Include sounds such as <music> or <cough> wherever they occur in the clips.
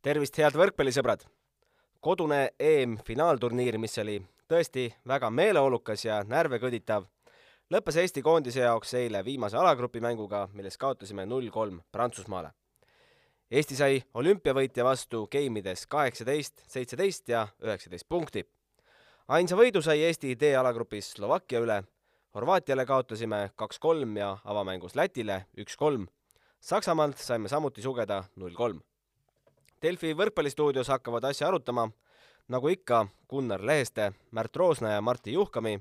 tervist, head võrkpallisõbrad! kodune EM-finaalturniir, mis oli tõesti väga meeleolukas ja närve kõditav, lõppes Eesti koondise jaoks eile viimase alagrupi mänguga, milles kaotasime null-kolm Prantsusmaale. Eesti sai olümpiavõitja vastu geimides kaheksateist, seitseteist ja üheksateist punkti. ainsa võidu sai Eesti D-alagrupis Slovakkia üle, Horvaatiale kaotasime kaks-kolm ja avamängus Lätile üks-kolm. Saksamaalt saime samuti sugeda null-kolm Delfi võrkpallistuudios hakkavad asja arutama, nagu ikka, Gunnar Leheste, Märt Roosna ja Martti Juhkami,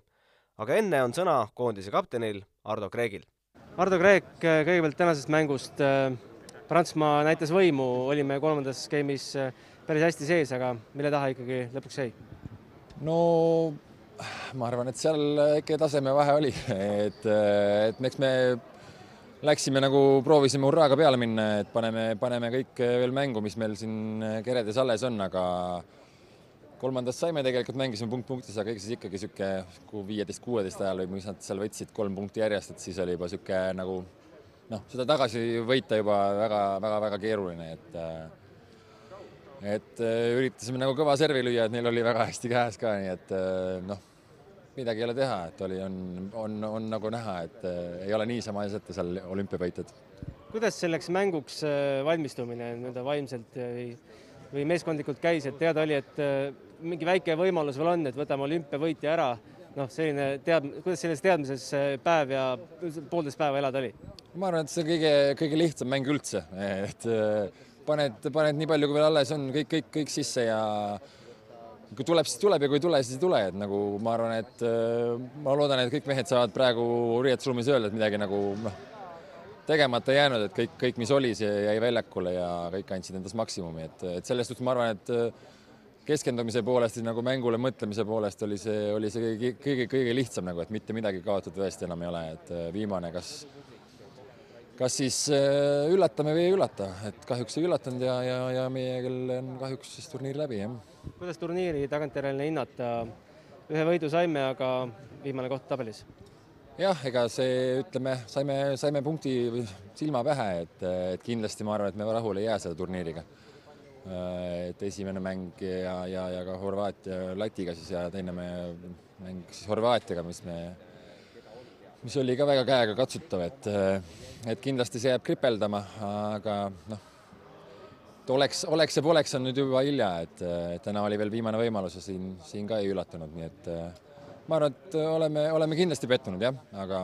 aga enne on sõna koondise kaptenil Ardo Kreegil. Ardo Kreek, kõigepealt tänasest mängust. Prantsusmaa näitas võimu, olime kolmandas skeemis päris hästi sees, aga mille taha ikkagi lõpuks jäi? no ma arvan, et seal ikka tasemevahe oli, <laughs> et, et eks me läksime nagu proovisime hurraaga peale minna, et paneme, paneme kõik veel mängu, mis meil siin keredes alles on, aga kolmandast saime tegelikult, mängisime punkt punktis, aga ega siis ikkagi niisugune kui viieteist, kuueteist ajal või mis nad seal võtsid kolm punkti järjest, et siis oli juba niisugune nagu noh, seda tagasi võita juba väga-väga-väga keeruline, et et üritasime nagu kõva servi lüüa, et neil oli väga hästi käes ka, nii et noh midagi ei ole teha, et oli, on, on, on nagu näha, et äh, ei ole niisama asjata seal olümpiavõitjad. kuidas selleks mänguks äh, valmistumine nii-öelda vaimselt või, või meeskondlikult käis, et teada oli, et äh, mingi väike võimalus veel on, et võtame olümpiavõitja ära, noh, selline tead-, kuidas selles teadmises päev ja poolteist päeva elada oli? ma arvan, et see kõige, kõige lihtsam mäng üldse, <laughs> et paned, paned nii palju, kui veel alles on, kõik, kõik, kõik sisse ja kui tuleb, siis tuleb ja kui ei tule, siis ei tule, et nagu ma arvan, et äh, ma loodan, et kõik mehed saavad praegu riietusruumis öelda, et midagi nagu noh, tegemata jäänud, et kõik, kõik, mis oli, see jäi väljakule ja kõik andsid endast maksimumi, et, et selles suhtes ma arvan, et äh, keskendumise poolest nagu mängule mõtlemise poolest oli see, oli see kõige, kõige, kõige lihtsam nagu, et mitte midagi kaotada tõesti enam ei ole, et äh, viimane, kas kas siis üllatame või ei üllata, et kahjuks ei üllatanud ja, ja, ja meie küll on kahjuks siis turniir läbi, jah kuidas turniiri tagantjärele hinnata? ühe võidu saime, aga viimane koht tabelis. jah, ega see, ütleme, saime, saime punkti silma pähe, et, et kindlasti ma arvan, et me rahule ei jää selle turniiriga. et esimene mäng ja, ja, ja ka Horvaatia Lätiga siis ja teine mäng siis Horvaatiaga, mis me, mis oli ka väga käegakatsutav, et, et kindlasti see jääb kripeldama, aga noh et oleks, oleks ja poleks on nüüd juba hilja, et täna oli veel viimane võimalus ja siin, siin ka ei üllatanud, nii et ma arvan, et oleme, oleme kindlasti pettunud jah, aga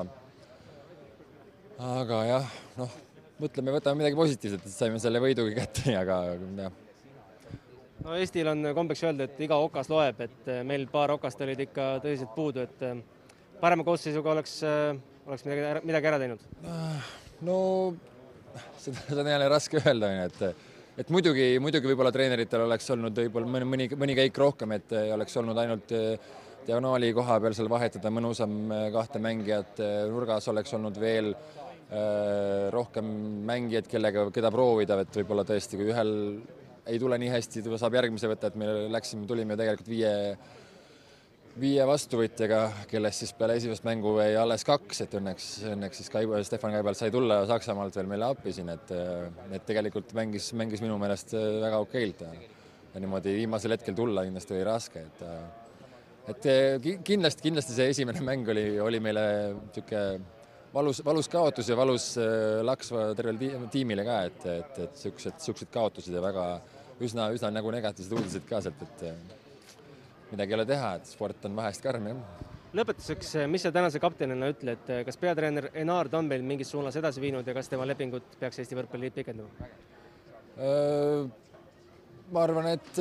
aga jah, noh, mõtleme, võtame midagi positiivset, et saime selle võidugi kätte, <laughs> aga jah. no Eestil on kombeks öelda, et iga okas loeb, et meil paar okast olid ikka tõsiselt puudu, et parema koosseisuga oleks, oleks midagi, midagi ära teinud? no seda, seda on jälle raske öelda, onju, et et muidugi, muidugi võib-olla treeneritel oleks olnud võib-olla mõni, mõni, mõni käik rohkem, et oleks olnud ainult eh, diagonaali koha peal seal vahetada mõnusam eh, kahte mängijat, nurgas oleks olnud veel äh, rohkem mängijaid, kellega, keda proovida, et võib-olla tõesti, kui ühel ei tule nii hästi, saab järgmise võtta, et me läksime, tulime tegelikult viie viie vastuvõtjaga, kellest siis peale esimest mängu jäi alles kaks, et õnneks, õnneks siis Kai, Stefan Kaibalt sai tulla Saksamaalt veel meile appi siin, et, et tegelikult mängis, mängis minu meelest väga okeilt ja, niimoodi viimasel hetkel tulla kindlasti oli raske, et et kindlasti, kindlasti see esimene <laughs> mäng oli, oli meile niisugune valus, valus kaotus ja valus laks tervele tiimile ka, et, et, et niisugused, niisugused kaotused ja väga üsna, üsna nagu negatiivsed uudised ka sealt, et midagi ei ole teha, et sport on vahest karm, jah. lõpetuseks, mis sa tänase kaptenina ütled, kas peatreener Enard on meil mingis suunas edasi viinud ja kas tema lepingut peaks Eesti Võrkpalliliit pikendama? ma arvan, et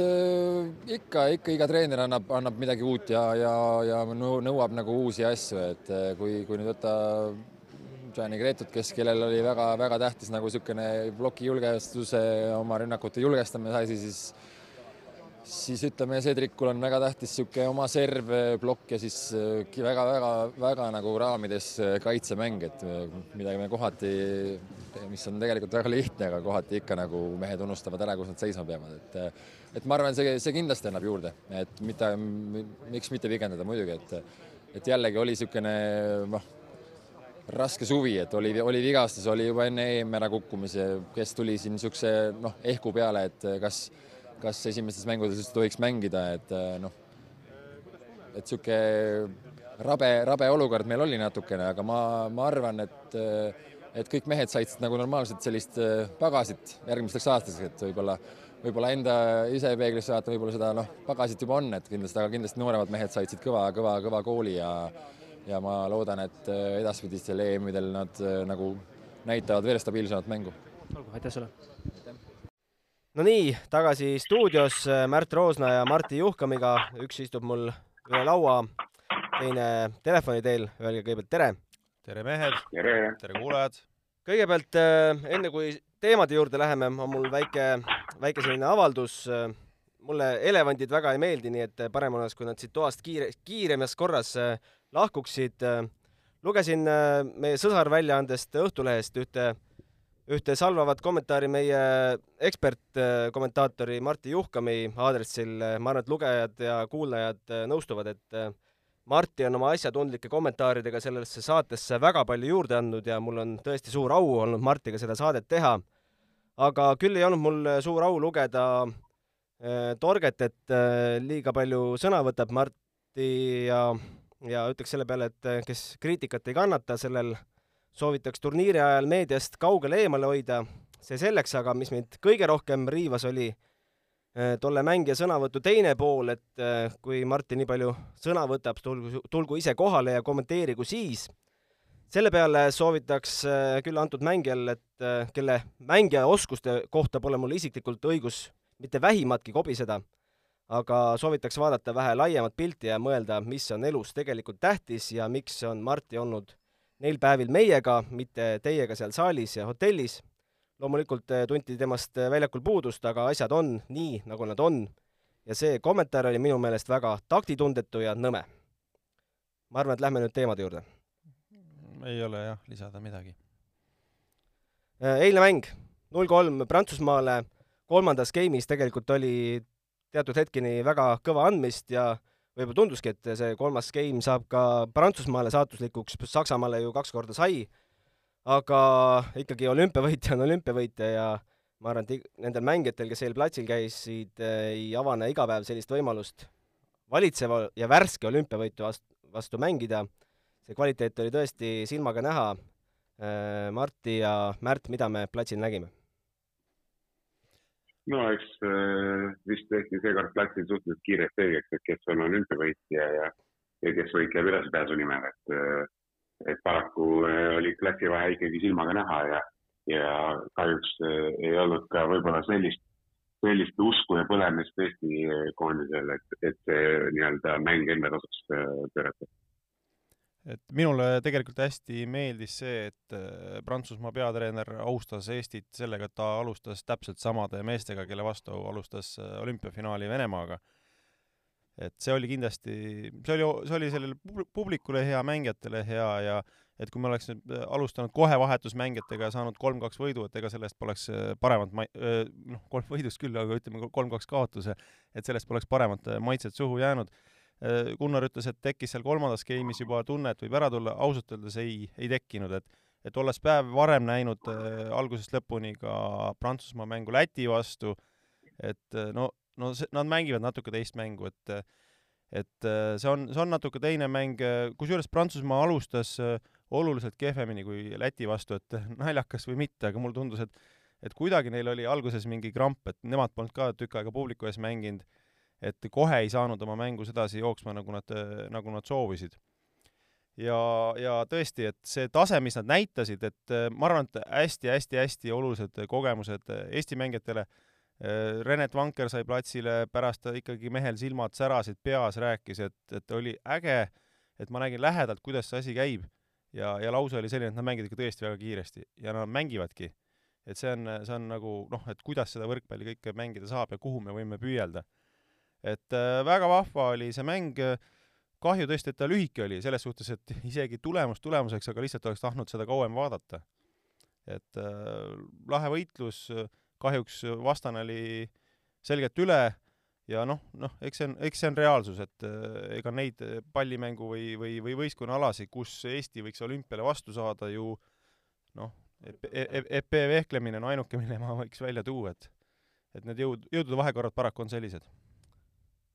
ikka, ikka iga treener annab, annab midagi uut ja, ja, ja nõuab nagu uusi asju, et kui, kui nüüd võtta Gianni Gretut, kes, kellel oli väga-väga tähtis nagu niisugune ploki julgestuse, oma rünnakute julgestamine asi, siis siis ütleme, Cedricul on väga tähtis niisugune oma serv, plokk ja siis väga-väga-väga äh, nagu raamides äh, kaitsemäng, et äh, midagi me kohati, mis on tegelikult väga lihtne, aga kohati ikka nagu mehed unustavad ära, kus nad seisma peavad, et et ma arvan, see, see kindlasti annab juurde, et mitte, miks mitte pikendada muidugi, et et jällegi oli niisugune noh, raske suvi, et oli, oli vigastus, oli juba enne EM ära kukkumise, kes tuli siin niisuguse noh, ehku peale, et kas, kas esimestes mängudes üldse tohiks mängida, et noh, et niisugune rabe, rabe olukord meil oli natukene, aga ma, ma arvan, et et kõik mehed said nagu normaalselt sellist pagasit järgmisteks aastateks, et võib-olla võib-olla enda ise peeglisse vaadata, võib-olla seda noh, pagasit juba on, et kindlasti, aga kindlasti nooremad mehed said siit kõva, kõva, kõva kooli ja ja ma loodan, et äh, edaspidistel EM-idel nad äh, nagu näitavad veel stabiilsemat mängu. olgu, aitäh sulle! No nii, tagasi stuudios äh, Märt Roosna ja Martti Juhkamiga, üks istub mul üle laua, teine telefoni teel, öelge kõigepealt tere! tere, mehed! tere, tere, kuulajad! kõigepealt enne, kui teemade juurde läheme, on mul väike, väike selline avaldus. mulle elevandid väga ei meeldi, nii et parem oleks, kui nad siit toast kiire, kiiremas korras äh, lahkuksid. lugesin äh, meie sõsarväljaandest Õhtulehest ühte, ühte salvavat kommentaari meie ekspertkommentaatori Martti Juhkami aadressil. ma arvan, et lugejad ja kuulajad äh, nõustuvad, et Martti on oma asjatundlike kommentaaridega sellesse saatesse väga palju juurde andnud ja mul on tõesti suur au olnud Martiga seda saadet teha aga küll ei olnud mul äh, suur au lugeda äh, Torget, et äh, liiga palju sõna võtab Marti ja, ja ütleks selle peale, et äh, kes kriitikat ei kannata, sellel soovitaks turniiri ajal meediast kaugele eemale hoida. see selleks, aga mis mind kõige rohkem riivas, oli äh, tolle mängija sõnavõtu teine pool, et äh, kui Martin nii palju sõna võtab, tulgu, tulgu ise kohale ja kommenteerigu siis selle peale soovitaks äh, küll antud mängijal, et kelle mängija oskuste kohta pole mul isiklikult õigus mitte vähimatki kobiseda, aga soovitaks vaadata vähe laiemat pilti ja mõelda, mis on elus tegelikult tähtis ja miks on Marti olnud neil päevil meiega, mitte teiega seal saalis ja hotellis. loomulikult äh, tunti temast väljakul puudust, aga asjad on nii, nagu nad on. ja see kommentaar oli minu meelest väga taktitundetu ja nõme. ma arvan, et lähme nüüd teemade juurde ei ole jah, lisada midagi. Äh, eilne mäng, null kolm Prantsusmaale, kolmandas game'is tegelikult oli teatud hetkeni väga kõva andmist ja võib-olla tunduski, et see kolmas game saab ka Prantsusmaale saatuslikuks, Saksamaale ju kaks korda sai, aga ikkagi olümpiavõitja on olümpiavõitja ja ma arvan, et nendel mängijatel, kes eil platsil käisid, ei avane iga päev sellist võimalust valitseva ja värske olümpiavõitu vastu, vastu mängida see kvaliteet oli tõesti silmaga näha. Äh, Martti ja Märt, mida me platsil nägime? no eks äh, vist tehti seekord platsil suhteliselt kiiresti selgeks, et kes on olümpiavõitja ja, ja kes võitleb edasipääsu nimel, et äh, et paraku oli klassivahe ikkagi silmaga näha ja, ja kahjuks ei olnud ka võib-olla sellist, sellist usku ja põlemist Eesti koondisel, et, et see nii-öelda mäng enda kasuks pöörata et minule tegelikult hästi meeldis see, et äh, Prantsusmaa peatreener austas Eestit sellega, et ta alustas täpselt samade meestega, kelle vastu alustas äh, olümpiafinaali Venemaaga. et see oli kindlasti, see oli, see oli sellele publikule hea, mängijatele hea ja et kui me oleks nüüd äh, alustanud kohe vahetusmängijatega ja saanud kolm-kaks võidu, et ega sellest poleks paremat ma-, noh, kolm võidust küll, aga ütleme kolm-kaks kaotuse, et sellest poleks paremat maitset suhu jäänud Gunnar ütles, et tekkis seal kolmandas game'is juba tunne, et võib ära tulla, ausalt öeldes ei, ei tekkinud, et et olles päev varem näinud äh, algusest lõpuni ka Prantsusmaa mängu Läti vastu, et äh, no, no see, nad mängivad natuke teist mängu, et et äh, see on, see on natuke teine mäng, kusjuures Prantsusmaa alustas äh, oluliselt kehvemini kui Läti vastu, et naljakas või mitte, aga mulle tundus, et et kuidagi neil oli alguses mingi kramp, et nemad polnud ka tükk aega publiku ees mänginud et kohe ei saanud oma mängus edasi jooksma, nagu nad, nagu nad soovisid. ja, ja tõesti, et see tase, mis nad näitasid, et äh, ma arvan, et hästi-hästi-hästi olulised kogemused Eesti mängijatele, äh, Renet Vanker sai platsile, pärast ikkagi mehel silmad särasid, peas rääkis, et, et oli äge, et ma nägin lähedalt, kuidas see asi käib. ja, ja lause oli selline, et nad mängivad ikka tõesti väga kiiresti ja nad mängivadki. et see on, see on nagu noh, et kuidas seda võrkpalli kõike mängida saab ja kuhu me võime püüelda et äh, väga vahva oli see mäng, kahju tõesti, et ta lühike oli, selles suhtes, et <laughs> isegi tulemus tulemuseks, aga lihtsalt oleks tahtnud seda kauem vaadata. et äh, lahe võitlus, kahjuks vastane oli selgelt üle, ja noh, noh, eks see on, eks see on reaalsus, et ega neid pallimängu või, või, või võistkonnaalasid, kus Eesti võiks olümpiale vastu saada ju noh, EP, EP vehklemine on ainuke, mille ma võiks välja tuua, et et need jõud, jõudude vahekorrad paraku on sellised.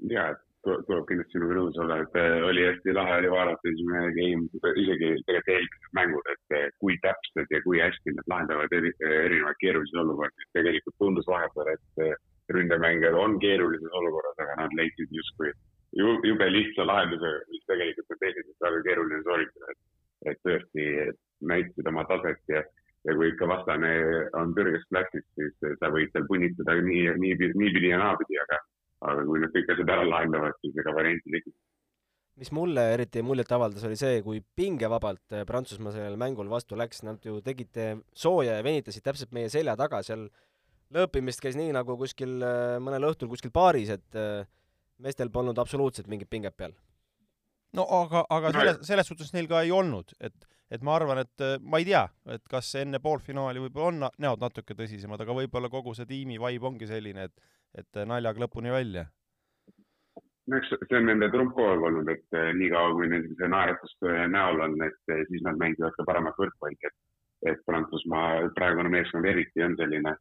Ja, et tuleb kindlasti sinuga nõus olla, et äh, oli hästi lahe oli vaadata esimene game, isegi tegelikult eelmised mängud, et äh, kui täpsed ja kui hästi nad lahendavad eri, erinevaid keerulisi olukordi. tegelikult tundus vahepeal, et äh, ründemängijad on keerulises olukorras, aga nad leidsid justkui jube lihtsa lahenduse, mis tegelikult on tehniliselt väga keeruline sooritada. et, tõesti näitasid oma taset ja, ja kui ikka vastane on kõrges klassis, siis sa võid seal punnitada nii, nii, niipidi ja naapidi, aga aga kui nad kõik asjad ära lahendavad, siis ega varianti tekib. mis mulle eriti muljet avaldas, oli see, kui pingevabalt äh, Prantsusmaa sellel mängul vastu läks, nad ju tegid sooja ja venitasid täpselt meie selja taga, seal lõõpimist käis nii nagu kuskil äh, mõnel õhtul kuskil baaris, et äh, meestel polnud absoluutselt mingit pinget peal. no aga, aga selles, selles suhtes neil ka ei olnud, et et ma arvan, et ma ei tea, et kas enne poolfinaali võib-olla on näod natuke tõsisemad, aga võib-olla kogu see tiimi vibe ongi selline, et et naljaga lõpuni välja? no eks see on nende trump kogu aeg olnud, et eh, niikaua kui neil see naeratus näol on, et siis nad mängivad ka paremat võrkpalli, et, et Prantsusmaa praegune meeskond eriti on selline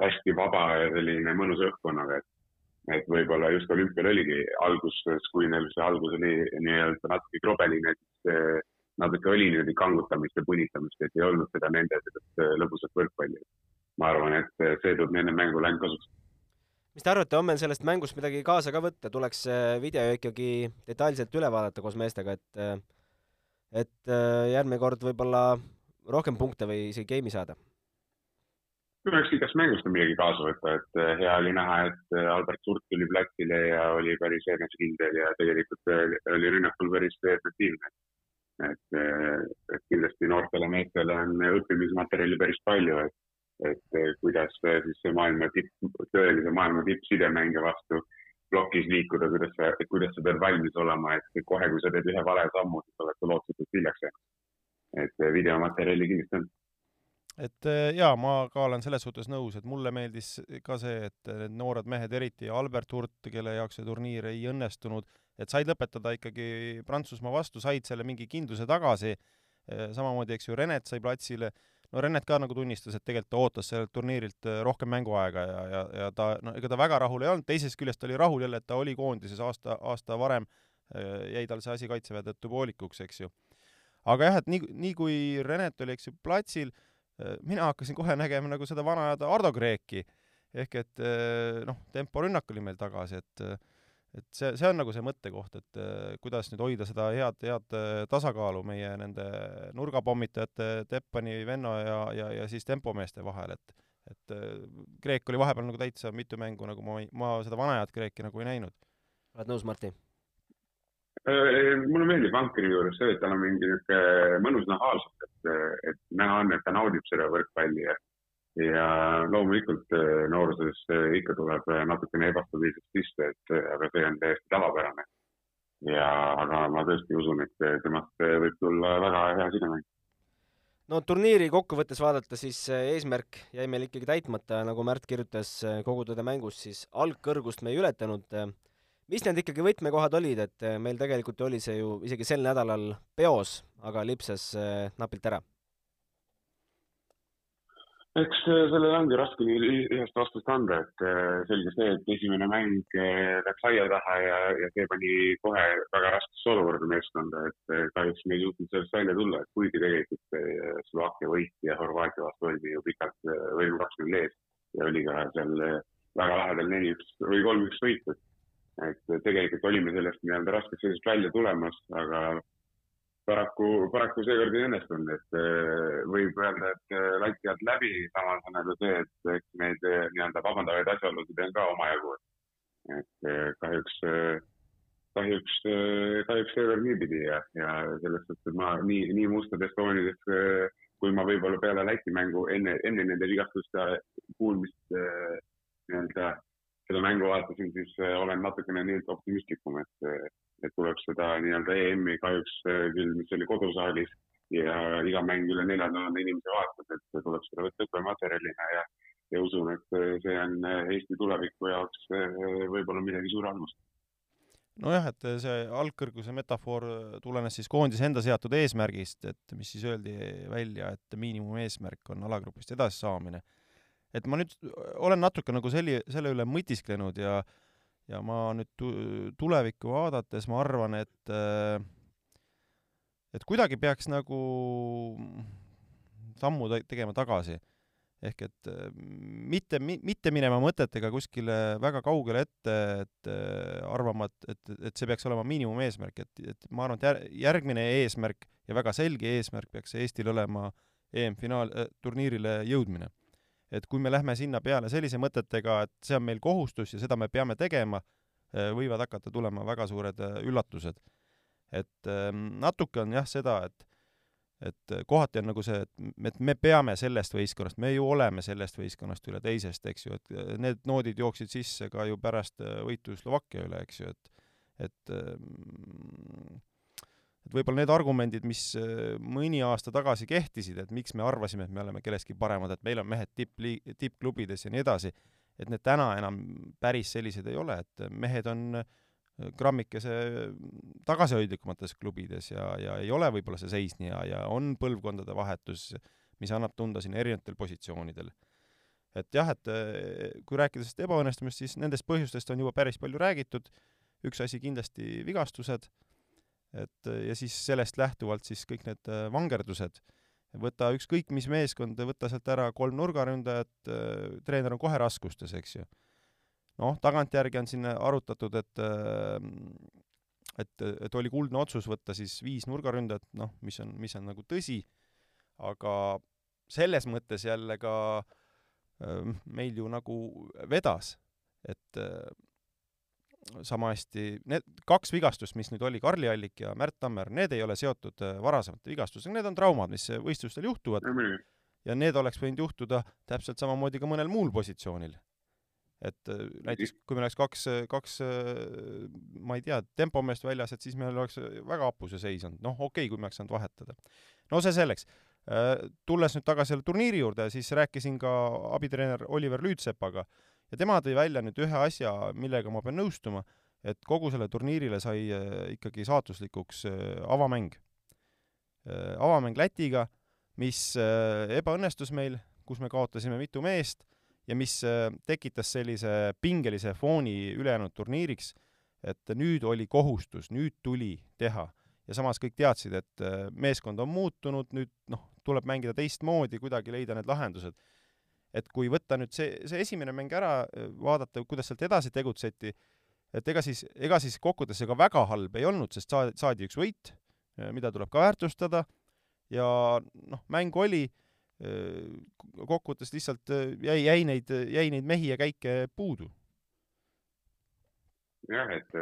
hästi vaba ja selline mõnusa õhkkonnaga, et, et võib-olla just olümpial oligi alguses, kui neil see algus oli nii-öelda natuke krobeline, siis natuke oli niimoodi kangutamist ja punitamist, et ei olnud seda nende sellist lõbusat võrkpalli. ma arvan, et see tuleb nende mängule ainult kasuks mis te arvate, on meil sellest mängust midagi kaasa ka võtta, tuleks video ikkagi detailselt üle vaadata koos meestega, et et äh, järgmine kord võib-olla rohkem punkte või isegi game'i saada? jaoks igast mängust midagi kaasa võtta, et äh, hea oli näha, et äh, Albert Surt tuli platsile ja oli päris enesekindel ja tegelikult oli rünnakul päris efektiivne. Et, et kindlasti noortele meestele on õppimismaterjali päris palju, et et eh, kuidas siis see maailma tipp, tõelise maailma tippsidemängija vastu plokis liikuda, kuidas sa, kuidas sa pead valmis olema, et kohe, kui sa teed ühe vale sammu, siis oled sa lootusetult hiljaks jäänud. et eh, videomaterjali kindlasti on et eh, jaa, ma ka olen selles suhtes nõus, et mulle meeldis ka see, et need noored mehed, eriti Albert Hurt, kelle jaoks see turniir ei õnnestunud, et said lõpetada ikkagi Prantsusmaa vastu, said selle mingi kindluse tagasi, samamoodi, eks ju, Renet sai platsile no Rennet ka nagu tunnistas, et tegelikult ta ootas sellelt turniirilt äh, rohkem mänguaega ja, ja, ja ta, no ega ta väga rahul ei olnud, teisest küljest oli rahul jälle, et ta oli koondises aasta, aasta varem, äh, jäi tal see asi kaitseväe tõttu poolikuks, eks ju. aga jah, et nii, nii kui Rennet oli, eks ju, platsil, äh, mina hakkasin kohe nägema nagu seda vana Ardo Kreeki, ehk et noh, temporünnak oli meil tagasi, et et see, see on nagu see mõttekoht, et äh, kuidas nüüd hoida seda head, head äh, tasakaalu meie nende nurgapommitajate Teppani, Venno ja, ja, ja siis tempomeeste vahel, et et äh, Kreek oli vahepeal nagu täitsa mitu mängu, nagu ma, ma seda vanajat Kreeki nagu ei näinud. oled nõus, Martti? Mulle meeldib vankri juures see, et tal on mingi niisugune mõnus nahaalsus, et, et näha on, et ta naudib seda võrkpalli ja ja loomulikult äh, nooruses äh, ikka tuleb äh, natukene ebastabiilsust sisse, et aga see on täiesti tavapärane. ja, aga ma tõesti usun, et temast võib tulla väga hea sidemäng. no turniiri kokkuvõttes vaadata, siis eesmärk jäi meil ikkagi täitmata, nagu Märt kirjutas kogu tõde mängus, siis algkõrgust me ei ületanud. Mis need ikkagi võtmekohad olid, et meil tegelikult oli see ju isegi sel nädalal peos, aga lipsas napilt ära? Eks äh, sellele ongi raske ühest vastust anda, et äh, selge see, et esimene mäng äh, läks aia taha ja, ja see pani kohe väga raskesse olukorda meeskonda, et kahjuks me ei suutnud sellest välja tulla, et kuigi tegelikult Slovakkia võit ja Horvaatia vastu oldi ju pikalt võim kaks-null ees ja oli ka seal väga lähedal neli-üks või kolm-üks võit, et et tegelikult olime sellest nii-öelda raskest seisust välja tulemas, aga paraku, paraku seekord ei õnnestunud, et äh, võib öelda, et äh, lati alt läbi, samas on nagu see, et eks neid äh, nii-öelda vabandavaid asjaolusid on ka omajagu. et kahjuks, kahjuks, kahjuks seekord niipidi ja, ja selles suhtes, ma nii, nii mustades toonides, kui ma võib-olla peale Läti mängu enne, enne nende vigastuste kuulmist nii-öelda seda mängu vaatasin, siis olen natukene nii-öelda optimistlikum, et et tuleb seda nii-öelda EM-i kahjuks äh, küll, mis oli kodusaalis ja iga mäng üle nelja tuhande inimese vaatab, et tuleb seda võtta õppematerjalina ja, ja usun, et see on Eesti tuleviku jaoks võib-olla midagi suure armust nojah, et see algkõrguse metafoor tulenes siis koondise enda seatud eesmärgist, et mis siis öeldi välja, et miinimumeesmärk on alagrupist edasisaamine. Et ma nüüd olen natuke nagu selli-, selle üle mõtisklenud ja ja ma nüüd tu-, tulevikku vaadates ma arvan, et et kuidagi peaks nagu sammu tegema tagasi ehk et mitte, mitte minema mõtetega kuskile väga kaugele ette, et arvama, et, et, et see peaks olema miinimumeesmärk, et, et ma arvan, et jär, järgmine eesmärk ja väga selge eesmärk peaks Eestil olema EM-finaal äh,, turniirile jõudmine. Et kui me lähme sinna peale sellise mõtetega, et see on meil kohustus ja seda me peame tegema äh,, võivad hakata tulema väga suured äh, üllatused. et äh, natuke on jah seda, et et kohati on nagu see, et, et me peame sellest võistkonnast, me ju oleme sellest võistkonnast üle teisest, eks ju, et äh, need noodid jooksid sisse ka ju pärast võitu Slovakkia üle, eks ju, et et ähm, et võib-olla need argumendid, mis mõni aasta tagasi kehtisid, et miks me arvasime, et me oleme kellestki paremad, et meil on mehed tippli-, tippklubides ja nii edasi, et need täna enam päris sellised ei ole, et mehed on äh, grammikese tagasihoidlikumates klubides ja, ja ei ole võib-olla see seis nii hea ja on põlvkondade vahetus, mis annab tunda siin erinevatel positsioonidel. et jah, et kui rääkida sellest ebaõnnestumist, siis nendest põhjustest on juba päris palju räägitud, üks asi kindlasti vigastused, et ja siis sellest lähtuvalt siis kõik need eh, vangerdused, võta ükskõik mis meeskond, võta sealt ära kolm nurgaründajat, eh, treener on kohe raskustes, eks ju. Noh, tagantjärgi on siin arutatud, et et, et oli kuldne otsus võtta siis viis nurgaründajat, noh, mis on, mis on nagu tõsi, aga selles mõttes jälle ka meil ju nagu vedas, et sama hästi, need kaks vigastust, mis nüüd oli, Karli Allik ja Märt Tammer, need ei ole seotud varasemate vigastustega, need on traumad, mis võistlustel juhtuvad. Ja need oleks võinud juhtuda täpselt samamoodi ka mõnel muul positsioonil. Et äh, näiteks kui meil oleks kaks, kaks ma ei tea, tempomeest väljas, et siis meil oleks väga hapu see seis olnud, noh okei okay,, kui me oleks saanud vahetada. no see selleks. Äh, tulles nüüd tagasi selle turniiri juurde, siis rääkisin ka abitreener Oliver Lüütsepaga ja tema tõi välja nüüd ühe asja, millega ma pean nõustuma, et kogu selle turniirile sai äh, ikkagi saatuslikuks avamäng. avamäng Lätiga, mis ebaõnnestus meil, kus me kaotasime mitu meest ja mis äh, tekitas sellise pingelise fooni ülejäänud turniiriks, et nüüd oli kohustus, nüüd tuli teha. ja samas kõik teadsid, et äh, meeskond on muutunud, nüüd noh, tuleb mängida teistmoodi, kuidagi leida need lahendused. Et kui võtta nüüd see, see esimene mäng ära, äh, vaadata, kuidas sealt edasi tegutseti, et ega siis, ega siis kokkuvõttes ega väga halb ei olnud, sest saadi, saadi üks võit, mida tuleb ka väärtustada, ja noh, mäng oli kokkuvõttes lihtsalt jäi, jäi neid, jäi neid mehi ja käike puudu. jah, et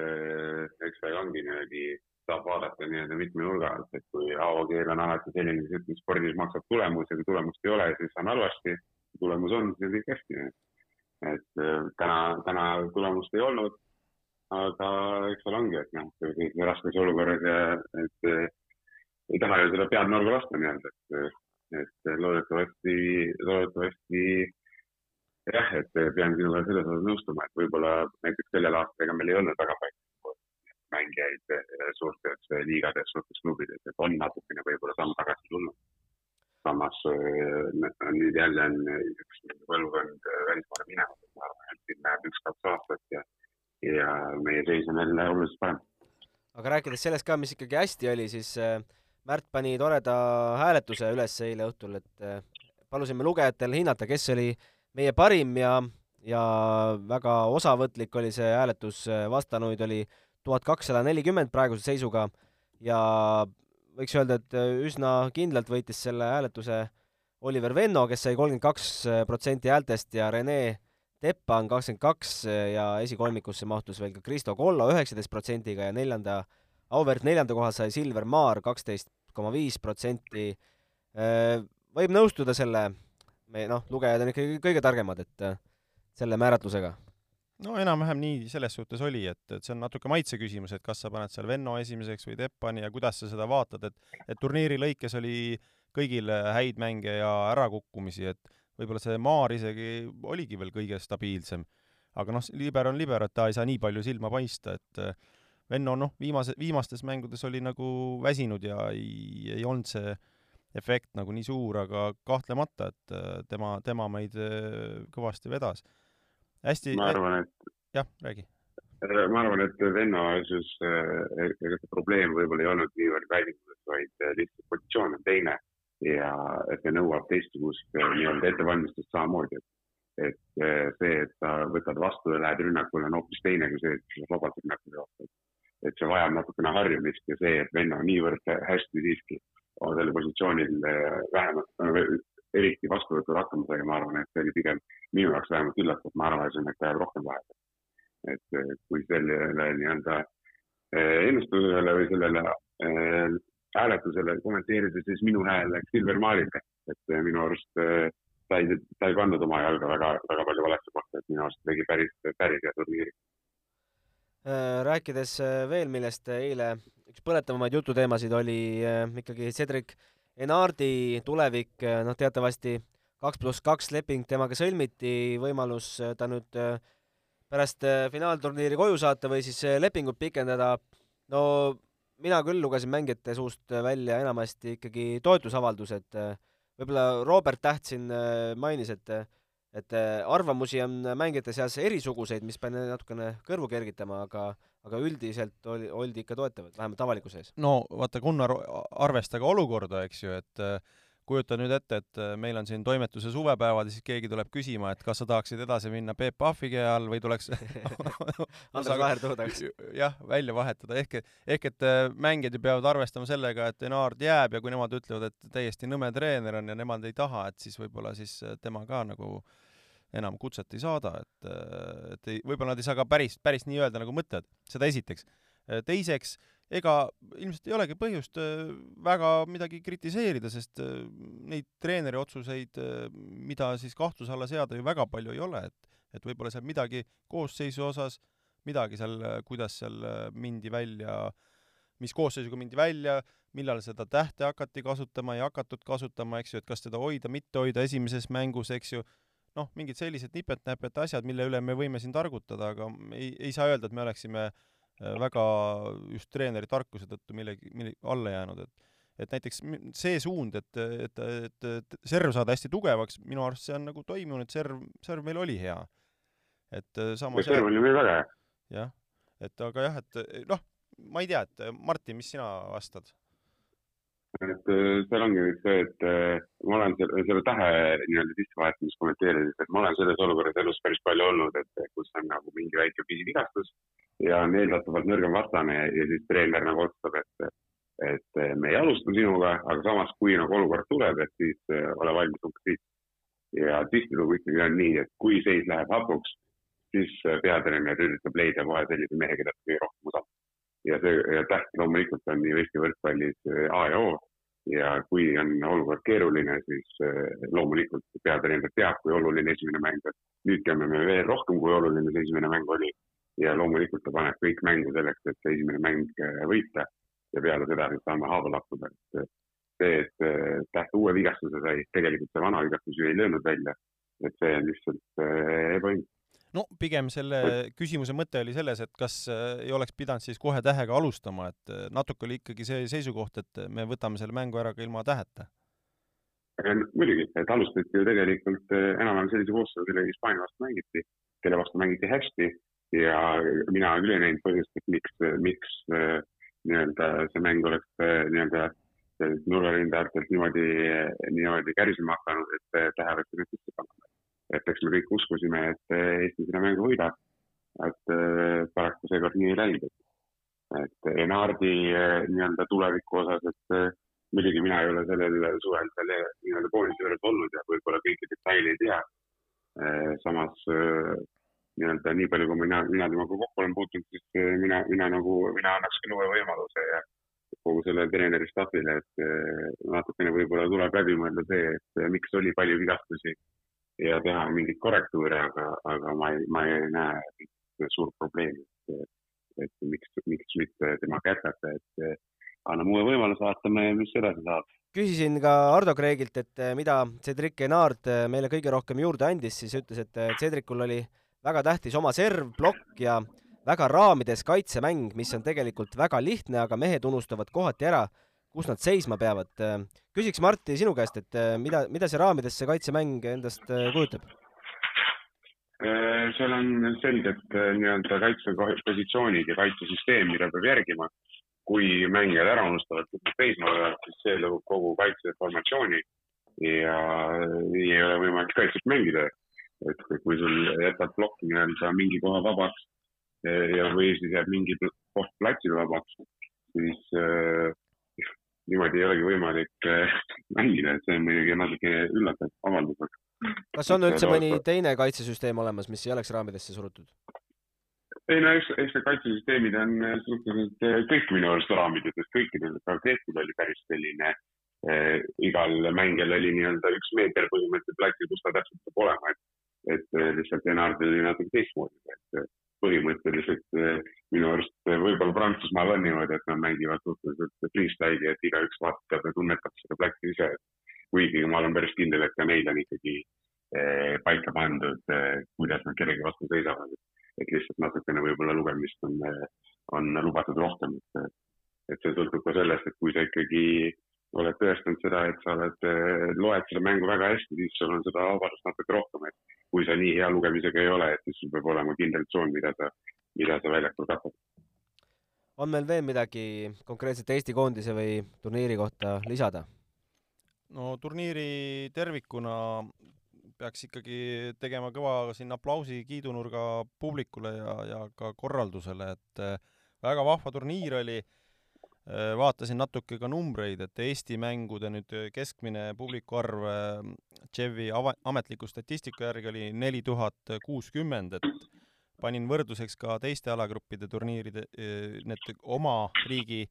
eks ta ongi niimoodi, saab vaadata nii-öelda mitme nurga alt, et kui avakeel on alati selline, ütleb, spordis maksab tulemus ja kui tulemust ei ole, siis on halvasti. Tulemus on, siis on kõik hästi. et täna, täna tulemust ei olnud, aga eks seal ongi, et noh, raskes olukorras ja et ei taha ju seda pead nurga lasta nii-öelda, et et loodetavasti, loodetavasti jah, et pean sinuga selles osas nõustuma, et võib-olla näiteks sellel aastal ega meil ei olnud väga palju mängijaid suurtes liigades, suurtes klubides, et on natukene võib-olla samm tagasi tulnud. Samas eh, nüüd jälle on üks põlvkond välismaale minemas, ma arvan, et siin läheb üks-kaks aastat ja, ja meie seis on jälle oluliselt parem. aga rääkides sellest ka, mis ikkagi hästi oli, siis äh, Märt pani toreda hääletuse üles eile õhtul, et äh, palusime lugejatel hinnata, kes oli meie parim ja, ja väga osavõtlik oli see hääletus, vastanuid oli tuhat kakssada nelikümmend praeguse seisuga ja võiks öelda, et äh, üsna kindlalt võitis selle hääletuse Oliver Venno, kes sai kolmkümmend kaks protsenti häältest ja Rene Teppa on kakskümmend kaks ja esikolmikusse mahtus veel ka Kristo Kollo üheksateist protsendiga ja neljanda, auväärt neljanda koha sai Silver Maar kaksteist koma viis protsenti. Äh, võib nõustuda selle, me noh, lugejad on ikkagi kõige targemad, et äh, selle määratlusega no enam-vähem nii selles suhtes oli, et, et see on natuke maitse küsimus, et kas sa paned seal Venno esimeseks või Teppani ja kuidas sa seda vaatad, et et turniiri lõikes oli kõigil häid mänge ja ärakukkumisi, et võib-olla see Maar isegi oligi veel kõige stabiilsem. aga noh, liber on liber, et ta ei saa nii palju silma paista, et äh, Venno noh, viimase, viimastes mängudes oli nagu väsinud ja ei, ei olnud see efekt nagu nii suur, aga kahtlemata, et äh, tema, tema meid äh, kõvasti vedas. Hästi ma arvan, et jah, räägi. ma arvan, et Venno asjus ega see probleem võib-olla ei olnud niivõrd välimuses, vaid lihtsalt positsioon on teine ja see nõuab teistsugust nii-öelda ettevalmistust samamoodi, et et see, et sa võtad vastu ja lähed rünnakule, on hoopis teine kui see, et sa vabalt rünnakule vastu et see vajab natukene harjumist ja see, et Venno niivõrd hästi siiski on sellel positsioonil vähemalt, eriti vastuvõtul hakkama sai, ma arvan, et see oli pigem minu jaoks vähemalt üllatav, ma arvasin, et jääb rohkem vahele. et eh, kui sellele nii-öelda eh, ennustusele või sellele hääletusele kommenteerida, siis minu hääl läks Silver Maarile, et minu arust ta ei, ta ei pannud oma jalga väga, väga palju valesse kohta, et minu arust tegi päris, päris hea turniiri rääkides veel, millest eile üks põletavamaid jututeemasid oli ikkagi Cedric Enardi tulevik, noh teatavasti kaks pluss kaks leping temaga sõlmiti, võimalus ta nüüd pärast finaalturniiri koju saata või siis lepingut pikendada, no mina küll lugesin mängijate suust välja enamasti ikkagi toetusavaldused, võib-olla Robert Täht siin mainis, et et arvamusi on mängijate seas erisuguseid, mis pani natukene kõrvu kergitama, aga aga üldiselt oli, oldi ikka toetavad, vähemalt avalikkuse ees. no vaata, Gunnar, arvesta ka olukorda, eks ju, et äh, kujuta nüüd ette, et äh, meil on siin toimetuse suvepäevad ja siis keegi tuleb küsima, et kas sa tahaksid edasi minna Peep Pahvi käe all või tuleks <laughs> <laughs> Andres Vaher toodaks. jah, välja vahetada, ehk et, ehk et mängijad ju peavad arvestama sellega, et Enard jääb ja kui nemad ütlevad, et täiesti nõme treener on ja nemad ei taha, et siis võib-olla siis tema ka nagu äh, enam kutset ei saada, et, et ei, võib-olla nad ei saa ka päris, päris nii öelda, nagu mõtlevad, seda esiteks. teiseks, ega ilmselt ei olegi põhjust äh, väga midagi kritiseerida, sest äh, neid treeneri otsuseid, äh, mida siis kahtluse alla seada ju väga palju ei ole, et et võib-olla seal midagi koosseisu osas, midagi seal, kuidas seal mindi välja, mis koosseisuga mindi välja, millal seda tähte hakati kasutama, ei hakatud kasutama, eks ju, et kas teda hoida, mitte hoida esimeses mängus, eks ju, noh, mingid sellised nipet-näpet asjad, mille üle me võime siin targutada, aga ei, ei saa öelda, et me oleksime äh, väga just treeneri tarkuse tõttu millegi, mille alla jäänud, et et näiteks see suund, et, et, et, et serv saada hästi tugevaks, minu arust see on nagu toimunud, serv, serv meil oli hea. et äh, samas serv oli meil väga hea. jah, et aga jah, et noh, ma ei tea, et Martin, mis sina vastad? Et äh, seal ongi nüüd see, et äh, ma olen selle, selle tähe nii-öelda sissevahetamist kommenteerides, et ma olen selles olukorras elus päris palju olnud, et kus on nagu mingi väike pisivigastus ja on eeldatavalt nõrgem vastane ja siis treener nagu otsustab, et, et äh, me ei alusta sinuga, aga samas, kui nagu olukord tuleb, et siis ole valmis siis. ja tihtilugu ikkagi on nii, et kui seis läheb hapuks, siis peatreener üritab leida kohe sellise mehe, keda kõige rohkem usaldab ja see ja täht loomulikult on nii Eesti võrkpallis A ja O. Ja kui on olukord keeruline, siis eh, loomulikult peatreener teab, kui oluline esimene mäng on. nüüd teame me veel rohkem, kui oluline see esimene mäng oli. Ja loomulikult ta paneb kõik mängu selleks, et see esimene mäng eh, võita. Ja peale seda siis saame haava lakkuda, et eh, see, et Täht uue vigastuse sai, tegelikult see vana vigastus ju ei löönud välja, et see on lihtsalt ebaõige no pigem selle küsimuse mõte oli selles, et kas äh, ei oleks pidanud siis kohe tähega alustama, et äh, natuke oli ikkagi see seisukoht, et me võtame selle mängu ära ka ilma täheta. muidugi, et alustati ju tegelikult äh, enam-vähem sellise koostöö, kellega Hispaania vastu mängiti, kelle vastu mängiti hästi ja mina küll ei näinud põhjust, et miks, miks nii-öelda see mäng oleks nii-öelda nurgarindajatelt niimoodi, niimoodi kärisema hakanud, et tähe võeti nüüd sisse panna et eks me kõik uskusime, et Eesti selle mängu võidab. et äh, paraku seekord nii ei läinud. et Enardi äh, nii-öelda tuleviku osas, et muidugi mina ei ole sellel suvel seal nii-öelda koolise juures olnud ja võib-olla kõiki detaile ei tea. samas nii-öelda nii palju, kui mina, mina temaga kokku olen puutunud, siis mina, mina nagu, mina annaks küll uue võimaluse ja kogu sellele treeneri staffile, et natukene võib-olla tuleb läbi mõelda see, et miks oli palju vigastusi ja teha mingeid korrektuure, aga, aga ma ei, ma ei näe suurt probleemi, et, et miks, miks mitte temaga jätkata, et anname uue võimaluse, vaatame, mis edasi saab. küsisin ka Ardo Kreegilt, et eh, mida Cedric Enard eh, meile kõige rohkem juurde andis, siis ütles, et eh, Cedricul oli väga tähtis oma serv, plokk ja väga raamides kaitsemäng, mis on tegelikult väga lihtne, aga mehed unustavad kohati ära, kus nad seisma peavad. Küsiks Martti sinu käest, et mida, mida see raamides see kaitsemäng endast kujutab? seal on selged nii-öelda kaitsepositsioonid ja kaitsesüsteem, mida peab järgima kui mängijad ära unustavad, kus nad seisma peavad, siis see lõhub kogu kaitseformatsiooni ja nii ei ole võimalik kaitset mängida. et kui sul jätad plokki nii-öelda mingi koha vabaks ja, või siis jääb mingi koht platsil vabaks, siis äh, niimoodi ei olegi võimalik äh, <laughs> mängida, et see on muidugi natuke üllatav avaldus. kas on üldse mõni teine kaitsesüsteem olemas, mis ei oleks raamidesse surutud? ei no eks, eks need kaitsesüsteemid on äh, suhteliselt äh, kõik minu arust raamides, sest kõikidel parkeetil oli päris selline äh,, igal mängijal oli nii-öelda üks meeter põhimõtteliselt platsil, kus ta täpselt peab olema, et, et lihtsalt Enardil oli natuke teistmoodi, et põhimõtteliselt äh, minu arust võib-olla Prantsusmaal on niimoodi, et nad mängivad suhteliselt freestyle'i, et igaüks vaatab ja tunnetab seda platsi ise. kuigi ma olen päris kindel, et ka neil on ikkagi paika pandud, kuidas nad kellegi vastu seisavad et lihtsalt natukene võib-olla lugemist on, on lubatud rohkem, et, et see sõltub ka sellest, et kui sa ikkagi oled tõestanud seda, et sa oled, loed seda mängu väga hästi, siis sul on seda vabadust natuke rohkem, et kui sa nii hea lugemisega ei ole, et siis sul peab olema kindel tsoon, mida sa, mida sa väljakul katad. on meil veel midagi konkreetselt Eesti koondise või turniiri kohta lisada? no turniiri tervikuna peaks ikkagi tegema kõva siin aplausi kiidunurga publikule ja, ja ka korraldusele, et äh, väga vahva turniir oli, vaatasin natuke ka numbreid, et Eesti mängude nüüd keskmine publiku arv Tševi ava-, ametliku statistika järgi oli neli tuhat kuuskümmend, et panin võrdluseks ka teiste alagruppide turniiride, äh, need oma riigi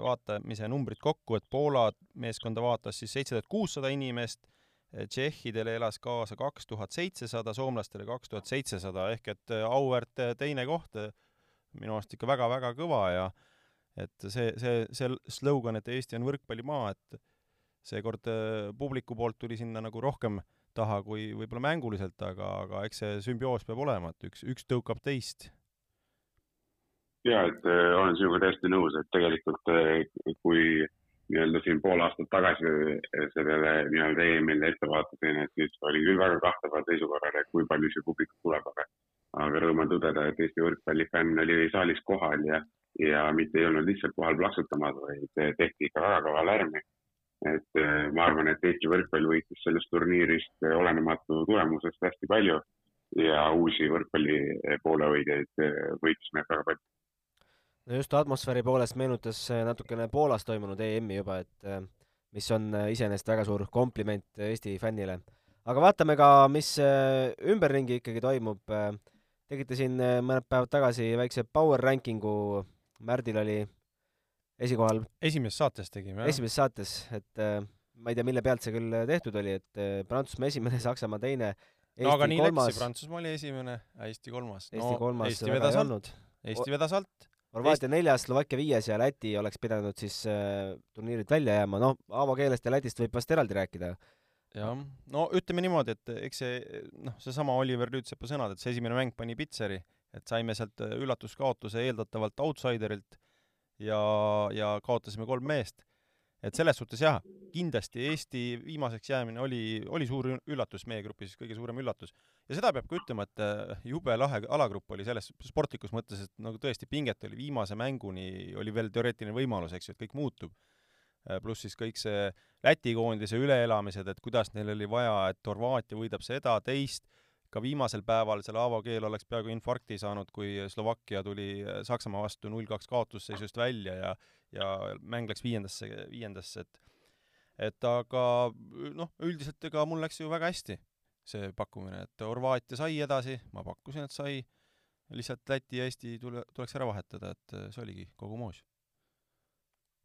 vaatamise numbrid kokku, et Poola meeskonda vaatas siis seitse tuhat kuussada inimest, tšehhidele elas kaasa kaks tuhat seitsesada, soomlastele kaks tuhat seitsesada, ehk et äh, auväärt äh, teine koht, äh, minu arust ikka väga-väga kõva ja et see, see, see slogan, et Eesti on võrkpallimaa, et seekord publiku poolt tuli sinna nagu rohkem taha kui võib-olla mänguliselt, aga, aga eks see sümbioos peab olema, et üks, üks tõukab teist. jaa, et äh, olen sinuga täiesti nõus, et tegelikult äh, kui äh, nii-öelda siin pool aastat tagasi sellele nii-öelda EM-ile ette vaatasin, et siis olin küll väga kahtleval seisukorral, et kui palju see publik tuleb, aga, aga rõõm on tõdeda, et Eesti võrkpallifänn oli saalis kohal ja, ja mitte ei olnud lihtsalt kohal plaksutamas, vaid tehti ikka väga kõva lärmi. et eh, ma arvan, et Eesti võrkpall võitis sellest turniirist olenematu tulemusest hästi palju ja uusi võrkpalli poolehoidjaid eh, võitis meil väga palju no just atmosfääri poolest meenutas natukene Poolas toimunud EM-i juba, et mis on iseenesest väga suur kompliment Eesti fännile. aga vaatame ka, mis ümberringi ikkagi toimub. tegite siin mõned päevad tagasi väikse power ranking'u, Märdil oli esikohal. esimeses saates tegime, jah? esimeses saates, et ma ei tea, mille pealt see küll tehtud oli, et Prantsusmaa esimene, <laughs> Saksamaa teine. no aga nii kolmas. läks, Prantsusmaa oli esimene, Eesti kolmas. Eesti no, kolmas Eesti vedas alt, Eesti vedas alt Horvaatia Eest... neljas, Slovakkia viies ja Läti oleks pidanud siis äh, turniirilt välja jääma, noh, Aavo keelest ja Lätist võib vast eraldi rääkida. jah, no ütleme niimoodi, et eks see noh, seesama Oliver Lüütsepa sõnad, et see esimene mäng pani pitseri, et saime sealt äh, üllatuskaotuse eeldatavalt outsiderilt ja, ja kaotasime kolm meest et selles suhtes jah, kindlasti Eesti viimaseks jäämine oli, oli suur üllatus meie grupis, kõige suurem üllatus. ja seda peab ka ütlema, et äh, jube lahe alagrupp oli selles sportlikus mõttes, et nagu tõesti pinget oli viimase mänguni, oli veel teoreetiline võimalus, eks ju, et kõik muutub. Äh, pluss siis kõik see Läti koondise üleelamised, et kuidas neil oli vaja, et Horvaatia võidab seda, teist, ka viimasel päeval seal Aavo Keel oleks peaaegu infarkti saanud, kui Slovakkia tuli äh, Saksamaa vastu null kaks kaotusseisust välja ja ja mäng läks viiendasse, viiendasse, et et aga noh, üldiselt ega mul läks ju väga hästi, see pakkumine, et Horvaatia sai edasi, ma pakkusin, et sai, lihtsalt Läti ja Eesti tule, tuleks ära vahetada, et see oligi kogu moos.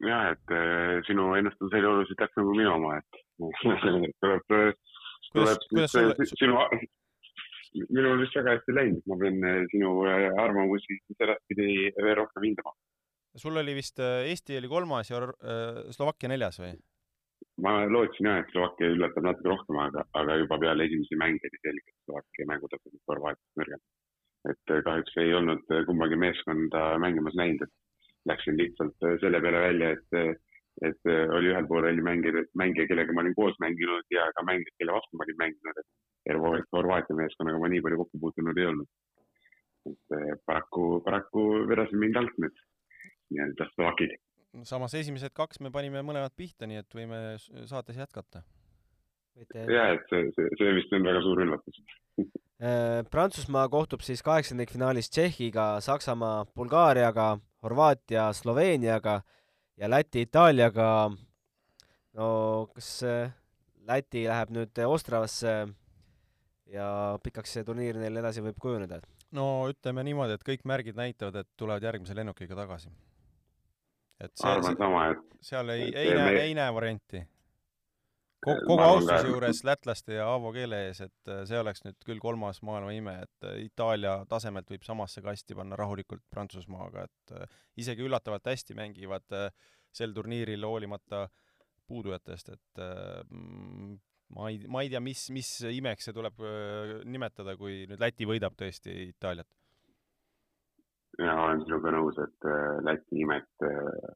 jah, et äh, sinu ennustus oli oluliselt täpsem kui minu oma, et <laughs> tuleb, tuleb siis sinu, minul vist väga hästi läinud, ma pean sinu arvamusi edaspidi veel rohkem hindama sul oli vist, Eesti oli kolmas ja Slovakkia neljas või? ma lootsin jah, et Slovakkia üllatab natuke rohkem, aga, aga juba peale esimesi mänge oli selge, et Slovakkia mängutase Horvaatiast nõrgem. et kahjuks ei olnud kumbagi meeskonda mängimas näinud, et läksin lihtsalt selle peale välja, et, et oli ühel pool oli mängija, mängija, kellega ma olin koos mänginud ja ka mängijad, kelle vastu ma olin mänginud, meeskonnaga ma nii palju kokku puutunud ei olnud. et paraku, paraku vedasid mind alt need nii-öelda slovakid samas esimesed kaks me panime mõlemad pihta, nii et võime saates jätkata. ja, et see, see, see vist on väga suur üllatus äh, <laughs> Prantsusmaa kohtub siis kaheksandikfinaalis Tšehhiga, Saksamaa, Bulgaariaga, Horvaatia, Sloveeniaga ja Läti, Itaaliaga. no kas äh, Läti läheb nüüd Ostravasse ja pikaks see turniir neil edasi võib kujuneda? no ütleme niimoodi, et kõik märgid näitavad, et tulevad järgmise lennukiga tagasi et see, et seal ei, ei näe me..., ei näe varianti. kogu, kogu austuse juures lätlaste ja Aavo keele ees, et äh, see oleks nüüd küll kolmas maailma ime, et äh, Itaalia tasemelt võib samasse kasti panna rahulikult Prantsusmaaga, et äh, isegi üllatavalt hästi mängivad sel turniiril hoolimata puudujatest, et mm, ma ei, ma ei tea, mis, mis imeks see tuleb nimetada, kui nüüd Läti võidab tõesti Itaaliat mina olen sinuga nõus, et Läti nimet äh,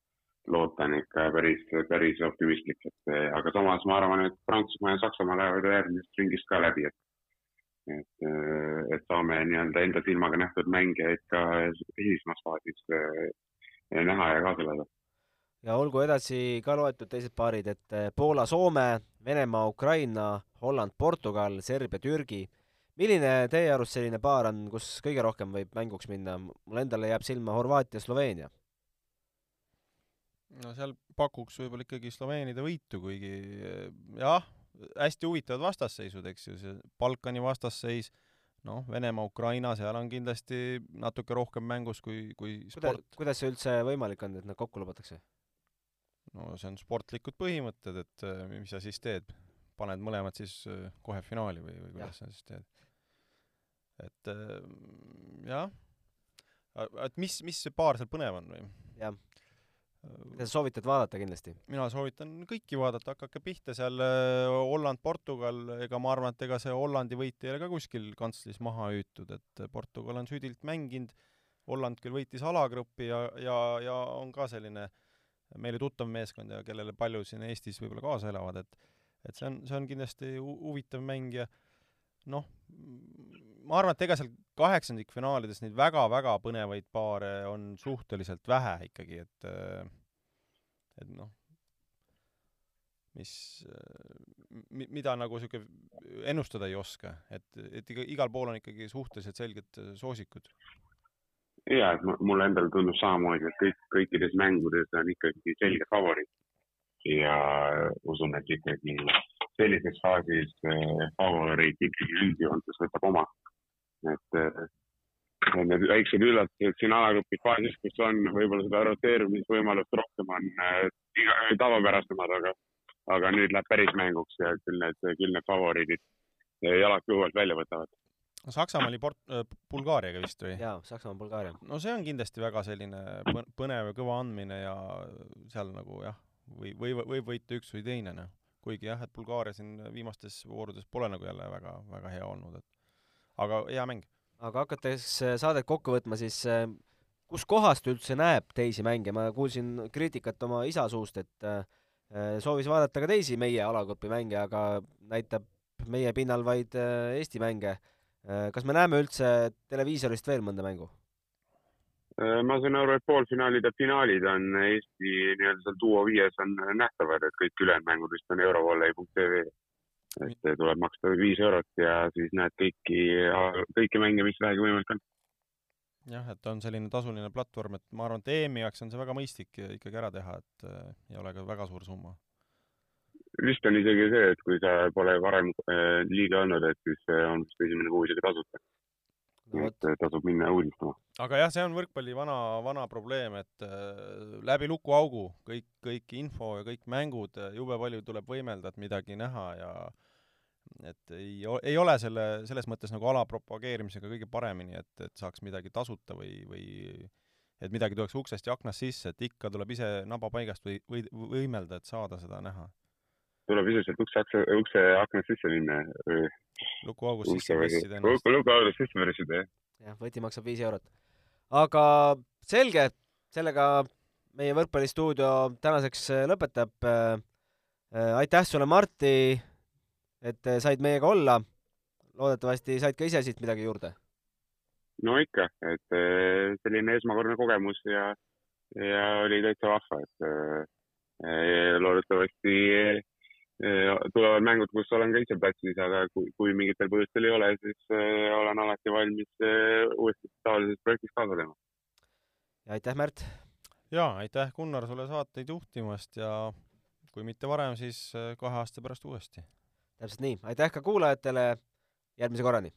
loota on ikka päris, päris optimistlik, et aga samas ma arvan, et Prantsusmaa ja Saksamaa lähevad järgmisest ringist ka läbi, et et, et saame nii-öelda enda silmaga nähtud mängijaid ka hilisemas faasis näha ja kaasa elada. Ja olgu edasi ka loetud teised paarid, et Poola-Soome, Venemaa-Ukraina, Holland-Portugal, Serbia-Türgi milline teie arust selline paar on, kus kõige rohkem võib mänguks minna? mulle endale jääb silma Horvaatia, Sloveenia. no seal pakuks võib-olla ikkagi Sloveenide võitu, kuigi jah, hästi huvitavad vastasseisud, eks ju, see Balkani vastasseis, noh, Venemaa, Ukraina, seal on kindlasti natuke rohkem mängus kui, kui sport. kuidas see üldse võimalik on, et nad kokku lubatakse? No see on sportlikud põhimõtted, et mis sa siis teed, paned mõlemad siis kohe finaali või, või kuidas sa siis teed? et ähm, jah, et mis, mis see paar seal põnev on või? jah. sa soovitad vaadata kindlasti? mina soovitan kõiki vaadata, hakake pihta seal äh, Holland, Portugal, ega ma arvan, et ega see Hollandi võit ei ole ka kuskil kantslis maha hüütud, et Portugal on südilt mänginud, Holland küll võitis alagrupi ja, ja, ja on ka selline meile tuttav meeskond ja kellele palju siin Eestis võib-olla kaasa elavad, et et see on, see on kindlasti huvitav mäng ja noh, ma arvan, et ega seal kaheksandikfinaalides neid väga-väga põnevaid paare on suhteliselt vähe ikkagi, et et noh, mis, mida nagu niisugune ennustada ei oska, et, et iga, igal pool on ikkagi suhteliselt selged soosikud. Jaa, et mulle endale tundub samamoodi, et kõik, kõikides mängudes on ikkagi selge favoriit ja usun, et ikkagi sellises faasis eh, favoriit ikkagi üldjoontes võtab oma et äh, need väiksed üllatused siin alagrupi faasis, kus on võib-olla seda roteerumisvõimalust rohkem on äh, tavapärasemad, aga, aga nüüd läheb päris mänguks ja küll need, küll need favoriidid jalad kõhu alt välja võtavad. Saksamaa oli Port- äh,, Bulgaariaga vist või? jaa, Saksamaa, Bulgaaria. no see on kindlasti väga selline põnev ja kõva andmine ja seal nagu jah, või, või võib võita üks või teine, noh. kuigi jah, et Bulgaaria siin viimastes voorudes pole nagu jälle väga, väga hea olnud, et aga hea mäng. aga hakates äh, saadet kokku võtma, siis äh, kus kohast üldse näeb teisi mänge, ma kuulsin kriitikat oma isa suust, et soovis vaadata ka teisi meie alagrupi mänge, aga näitab meie pinnal vaid Eesti mänge. Kas me näeme üldse televiisorist veel mõnda mängu? ma saan aru, et poolfinaalid ja finaalid on Eesti nii-öelda seal duo viies on nähtavad, et kõik ülejäänud mängud vist on eurovolley.tv et tuleb maksta viis eurot ja siis näed kõiki, kõiki mänge, mis vähegi võimalik on. jah, et on selline tasuline platvorm, et ma arvan, et EM-i jaoks on see väga mõistlik ikkagi ära teha, et äh, ei ole ka väga suur summa. Vist on isegi see, et kui sa pole varem äh, liiga olnud, et siis äh, on vist esimene kuu isegi tasuta no,. et tasub minna uudistama. aga jah, see on võrkpalli vana, vana probleem, et äh, läbi lukuaugu kõik, kõik info ja kõik mängud, jube palju tuleb võimelda, et midagi näha ja et ei, ei ole selle, selles mõttes nagu ala propageerimisega kõige paremini, et, et saaks midagi tasuta või, või et midagi tuleks uksest ja aknast sisse, et ikka tuleb ise naba paigast või, või võimelda, et saada seda näha. Tuleb ise sealt ukse, ukse aknast sisse minna. lukuaugust sisse pressida ennast. lukuaugust sisse pressida, jah. jah, võti maksab viis eurot. aga selge, sellega meie võrkpallistuudio tänaseks lõpetab. aitäh sulle, Martti, et said meiega olla. loodetavasti said ka ise siit midagi juurde no ikka, et selline esmakordne kogemus ja, ja oli täitsa vahva, et loodetavasti tulevad mängud, kus olen ka ise platsis, aga kui, kui mingitel põhjustel ei ole, siis olen alati valmis uuesti tavalises projektis kaasa tegema. ja aitäh, Märt! jaa, aitäh, Gunnar, sulle saateid juhtimast ja kui mitte varem, siis kahe aasta pärast uuesti. täpselt nii, aitäh ka kuulajatele, järgmise korrani!